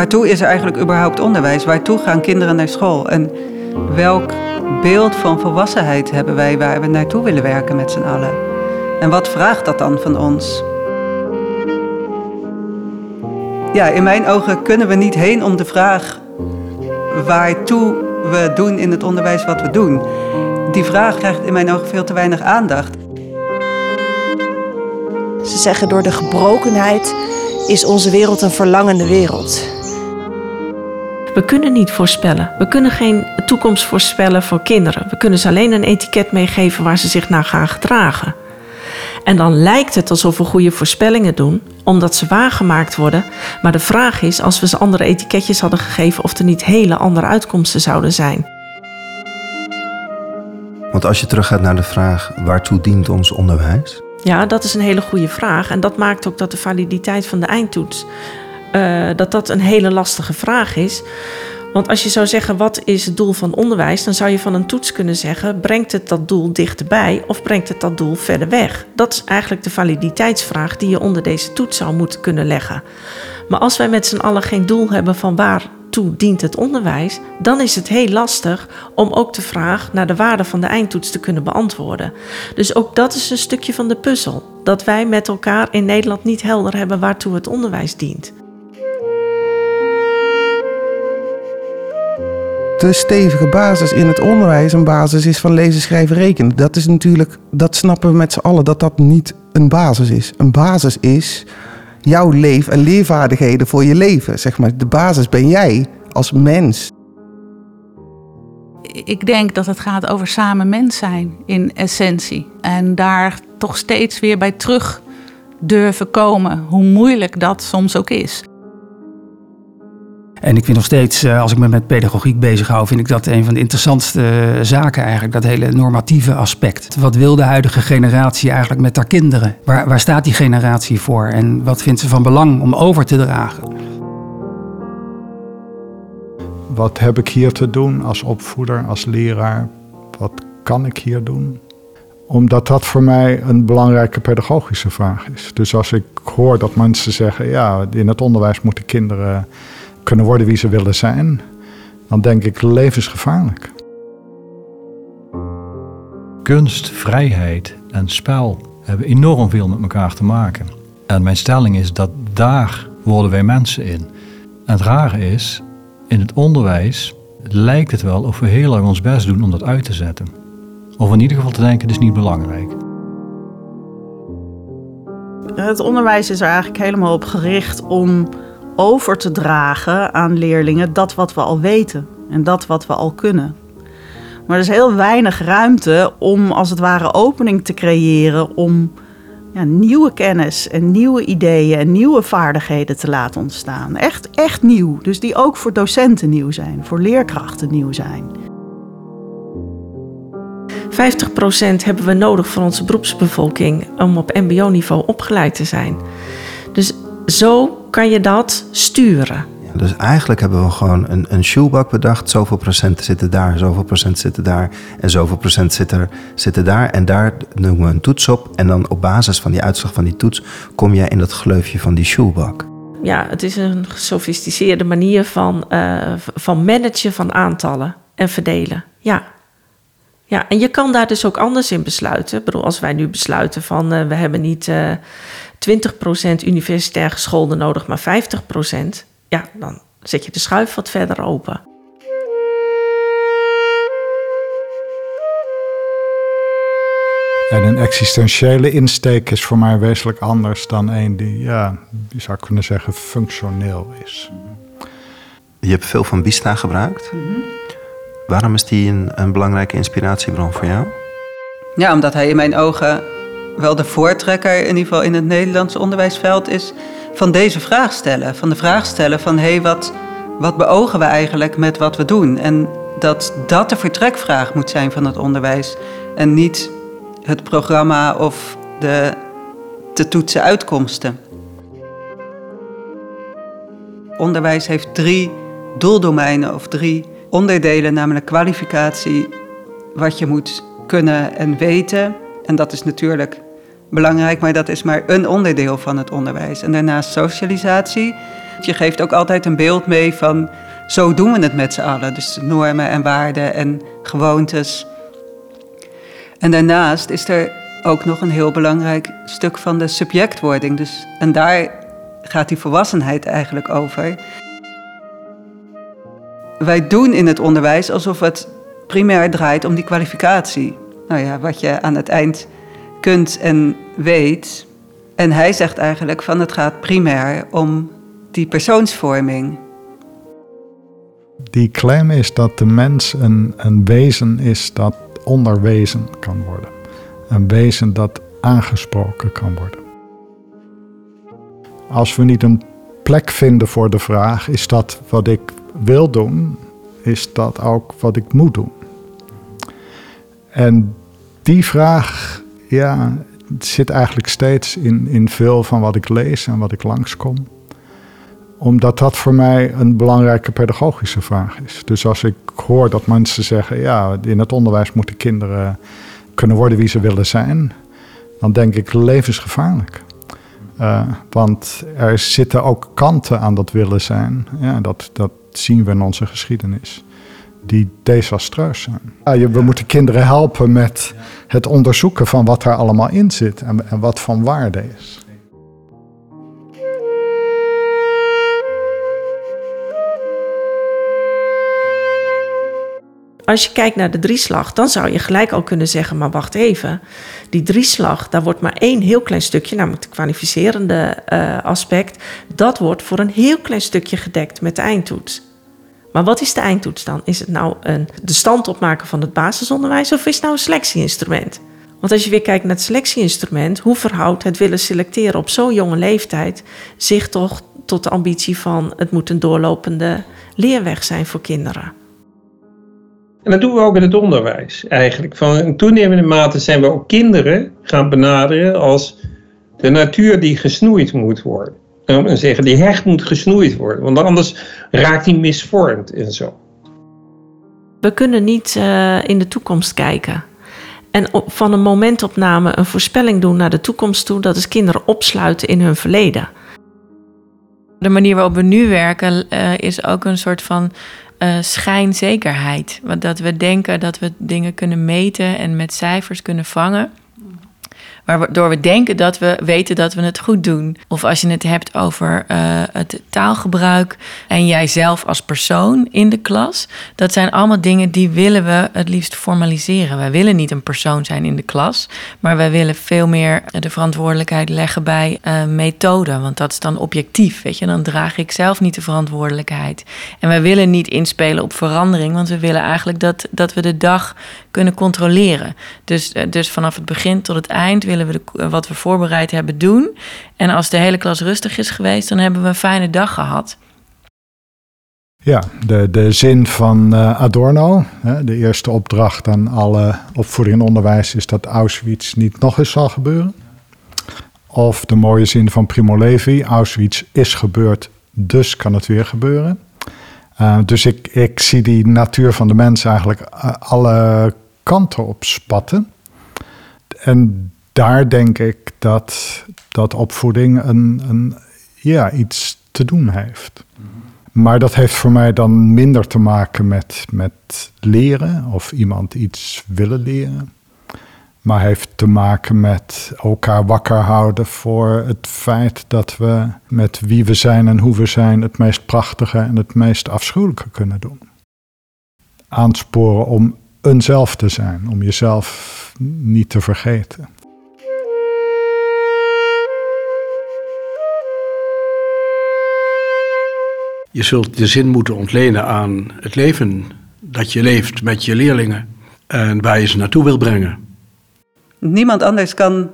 Waartoe is er eigenlijk überhaupt onderwijs? Waartoe gaan kinderen naar school? En welk beeld van volwassenheid hebben wij waar we naartoe willen werken met z'n allen? En wat vraagt dat dan van ons? Ja, in mijn ogen kunnen we niet heen om de vraag waartoe we doen in het onderwijs wat we doen. Die vraag krijgt in mijn ogen veel te weinig aandacht. Ze zeggen door de gebrokenheid is onze wereld een verlangende wereld. We kunnen niet voorspellen. We kunnen geen toekomst voorspellen voor kinderen. We kunnen ze alleen een etiket meegeven waar ze zich naar gaan gedragen. En dan lijkt het alsof we goede voorspellingen doen, omdat ze waargemaakt worden. Maar de vraag is, als we ze andere etiketjes hadden gegeven, of er niet hele andere uitkomsten zouden zijn. Want als je teruggaat naar de vraag, waartoe dient ons onderwijs? Ja, dat is een hele goede vraag. En dat maakt ook dat de validiteit van de eindtoets... Uh, dat dat een hele lastige vraag is. Want als je zou zeggen, wat is het doel van onderwijs? Dan zou je van een toets kunnen zeggen, brengt het dat doel dichterbij of brengt het dat doel verder weg? Dat is eigenlijk de validiteitsvraag die je onder deze toets zou moeten kunnen leggen. Maar als wij met z'n allen geen doel hebben van waartoe dient het onderwijs, dan is het heel lastig om ook de vraag naar de waarde van de eindtoets te kunnen beantwoorden. Dus ook dat is een stukje van de puzzel. Dat wij met elkaar in Nederland niet helder hebben waartoe het onderwijs dient. De stevige basis in het onderwijs een basis is van lezen, schrijven, rekenen. Dat is natuurlijk, dat snappen we met z'n allen, dat dat niet een basis is. Een basis is jouw leef- en leervaardigheden voor je leven. Zeg maar. De basis ben jij als mens. Ik denk dat het gaat over samen mens zijn in essentie. En daar toch steeds weer bij terug durven komen, hoe moeilijk dat soms ook is. En ik vind nog steeds, eh, als ik me met pedagogiek bezig hou, vind ik dat een van de interessantste eh, zaken eigenlijk. Dat hele normatieve aspect. Wat wil de huidige generatie eigenlijk met haar kinderen? Waar, waar staat die generatie voor? En wat vindt ze van belang om over te dragen? Wat heb ik hier te doen als opvoeder, als leraar? Wat kan ik hier doen? Omdat dat voor mij een belangrijke pedagogische vraag is. Dus als ik hoor dat mensen zeggen, ja, in het onderwijs moeten kinderen kunnen worden wie ze willen zijn, dan denk ik levensgevaarlijk. Kunst, vrijheid en spel hebben enorm veel met elkaar te maken. En mijn stelling is dat daar worden wij mensen in. En het rare is, in het onderwijs lijkt het wel of we heel erg ons best doen om dat uit te zetten. Of in ieder geval te denken, het is niet belangrijk. Het onderwijs is er eigenlijk helemaal op gericht om over te dragen aan leerlingen dat wat we al weten en dat wat we al kunnen. Maar er is heel weinig ruimte om als het ware opening te creëren om ja, nieuwe kennis en nieuwe ideeën en nieuwe vaardigheden te laten ontstaan. Echt, echt nieuw. Dus die ook voor docenten nieuw zijn, voor leerkrachten nieuw zijn. 50% hebben we nodig van onze beroepsbevolking om op MBO-niveau opgeleid te zijn. Dus zo kan je dat sturen. dus eigenlijk hebben we gewoon een, een shoebak bedacht. Zoveel procent zitten daar, zoveel procent zitten daar. En zoveel procent zitten, zitten daar. En daar doen we een toets op. En dan op basis van die uitslag van die toets kom jij in dat gleufje van die shoebak. Ja, het is een gesofisticeerde manier van, uh, van managen van aantallen en verdelen. Ja. Ja, en je kan daar dus ook anders in besluiten. Ik bedoel, als wij nu besluiten van uh, we hebben niet uh, 20% universitair gescholden nodig, maar 50%, ja, dan zet je de schuif wat verder open. En een existentiële insteek is voor mij wezenlijk anders dan een die, ja, die zou kunnen zeggen, functioneel is. Je hebt veel van Bista gebruikt. Mm -hmm. Waarom is die een, een belangrijke inspiratiebron voor jou? Ja, omdat hij in mijn ogen wel de voortrekker, in ieder geval in het Nederlandse onderwijsveld, is van deze vraag stellen. Van de vraag stellen van hé, hey, wat, wat beogen we eigenlijk met wat we doen? En dat dat de vertrekvraag moet zijn van het onderwijs. En niet het programma of de te toetsen uitkomsten. Onderwijs heeft drie doeldomeinen of drie onderdelen, namelijk kwalificatie, wat je moet kunnen en weten. En dat is natuurlijk belangrijk, maar dat is maar een onderdeel van het onderwijs. En daarnaast socialisatie. Je geeft ook altijd een beeld mee van zo doen we het met z'n allen. Dus normen en waarden en gewoontes. En daarnaast is er ook nog een heel belangrijk stuk van de subjectwording. Dus, en daar gaat die volwassenheid eigenlijk over. Wij doen in het onderwijs alsof het primair draait om die kwalificatie. Nou ja, wat je aan het eind kunt en weet. En hij zegt eigenlijk van het gaat primair om die persoonsvorming. Die claim is dat de mens een, een wezen is dat onderwezen kan worden. Een wezen dat aangesproken kan worden. Als we niet een plek vinden voor de vraag, is dat wat ik wil doen, is dat ook wat ik moet doen? En die vraag, ja, zit eigenlijk steeds in, in veel van wat ik lees en wat ik langskom. Omdat dat voor mij een belangrijke pedagogische vraag is. Dus als ik hoor dat mensen zeggen, ja, in het onderwijs moeten kinderen kunnen worden wie ze willen zijn, dan denk ik levensgevaarlijk. Uh, want er zitten ook kanten aan dat willen zijn. Ja, dat, dat zien we in onze geschiedenis. Die desastreus zijn. Ja, we moeten kinderen helpen met het onderzoeken van wat er allemaal in zit en, en wat van waarde is. Als je kijkt naar de drieslag, dan zou je gelijk al kunnen zeggen: maar wacht even. Die drieslag, daar wordt maar één heel klein stukje, namelijk het kwalificerende uh, aspect. Dat wordt voor een heel klein stukje gedekt met de eindtoets. Maar wat is de eindtoets dan? Is het nou een, de stand opmaken van het basisonderwijs of is het nou een selectieinstrument? Want als je weer kijkt naar het selectieinstrument, hoe verhoudt het willen selecteren op zo'n jonge leeftijd zich toch tot de ambitie van het moet een doorlopende leerweg zijn voor kinderen? En dat doen we ook in het onderwijs eigenlijk. Van in toenemende mate zijn we ook kinderen gaan benaderen als de natuur die gesnoeid moet worden. En zeggen, die hecht moet gesnoeid worden, want anders raakt hij misvormd en zo. We kunnen niet uh, in de toekomst kijken. En op, van een momentopname een voorspelling doen naar de toekomst toe, dat is kinderen opsluiten in hun verleden. De manier waarop we nu werken uh, is ook een soort van uh, schijnzekerheid. Want dat we denken dat we dingen kunnen meten en met cijfers kunnen vangen. Waardoor we denken dat we weten dat we het goed doen. Of als je het hebt over uh, het taalgebruik en jijzelf als persoon in de klas. Dat zijn allemaal dingen die willen we het liefst formaliseren. Wij willen niet een persoon zijn in de klas. Maar wij willen veel meer de verantwoordelijkheid leggen bij uh, methode. Want dat is dan objectief. Weet je, dan draag ik zelf niet de verantwoordelijkheid. En wij willen niet inspelen op verandering. Want we willen eigenlijk dat, dat we de dag kunnen controleren. Dus, uh, dus vanaf het begin tot het eind willen we wat we voorbereid hebben doen. En als de hele klas rustig is geweest, dan hebben we een fijne dag gehad. Ja, de, de zin van uh, Adorno, de eerste opdracht aan alle opvoeding en onderwijs is dat Auschwitz niet nog eens zal gebeuren. Of de mooie zin van Primo Levi, Auschwitz is gebeurd, dus kan het weer gebeuren. Uh, dus ik, ik zie die natuur van de mens eigenlijk uh, alle kanten op spatten. En daar denk ik dat, dat opvoeding een, een, ja, iets te doen heeft. Maar dat heeft voor mij dan minder te maken met, met leren of iemand iets willen leren. Maar heeft te maken met elkaar wakker houden voor het feit dat we met wie we zijn en hoe we zijn het meest prachtige en het meest afschuwelijke kunnen doen. Aansporen om eenzelf te zijn, om jezelf niet te vergeten. Je zult de zin moeten ontlenen aan het leven dat je leeft met je leerlingen en waar je ze naartoe wil brengen. Niemand anders kan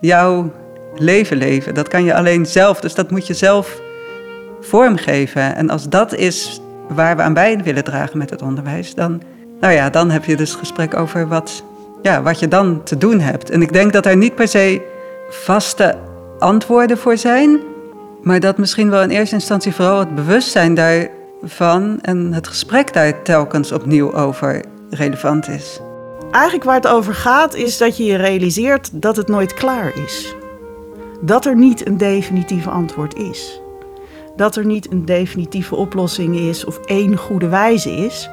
jouw leven leven. Dat kan je alleen zelf. Dus dat moet je zelf vormgeven. En als dat is waar we aan bij willen dragen met het onderwijs, dan, nou ja, dan heb je dus gesprek over wat, ja, wat je dan te doen hebt. En ik denk dat er niet per se vaste antwoorden voor zijn. Maar dat misschien wel in eerste instantie vooral het bewustzijn daarvan en het gesprek daar telkens opnieuw over relevant is. Eigenlijk waar het over gaat is dat je je realiseert dat het nooit klaar is. Dat er niet een definitieve antwoord is. Dat er niet een definitieve oplossing is of één goede wijze is,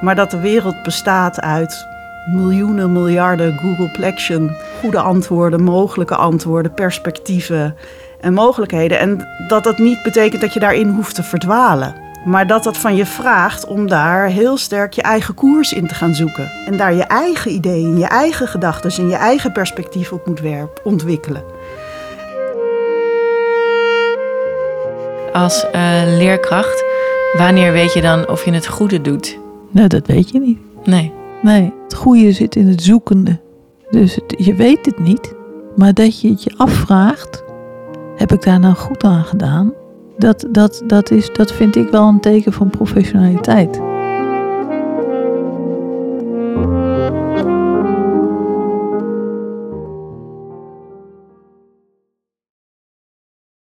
maar dat de wereld bestaat uit miljoenen, miljarden Googleplexion, goede antwoorden, mogelijke antwoorden, perspectieven en mogelijkheden. En dat dat niet betekent dat je daarin hoeft te verdwalen. Maar dat dat van je vraagt om daar heel sterk je eigen koers in te gaan zoeken. En daar je eigen ideeën, je eigen gedachten en je eigen perspectief op moet ontwikkelen. Als uh, leerkracht, wanneer weet je dan of je het goede doet? Nou, dat weet je niet. Nee. Nee, het goede zit in het zoekende. Dus het, je weet het niet, maar dat je het je afvraagt: heb ik daar nou goed aan gedaan? Dat, dat, dat, is, dat vind ik wel een teken van professionaliteit.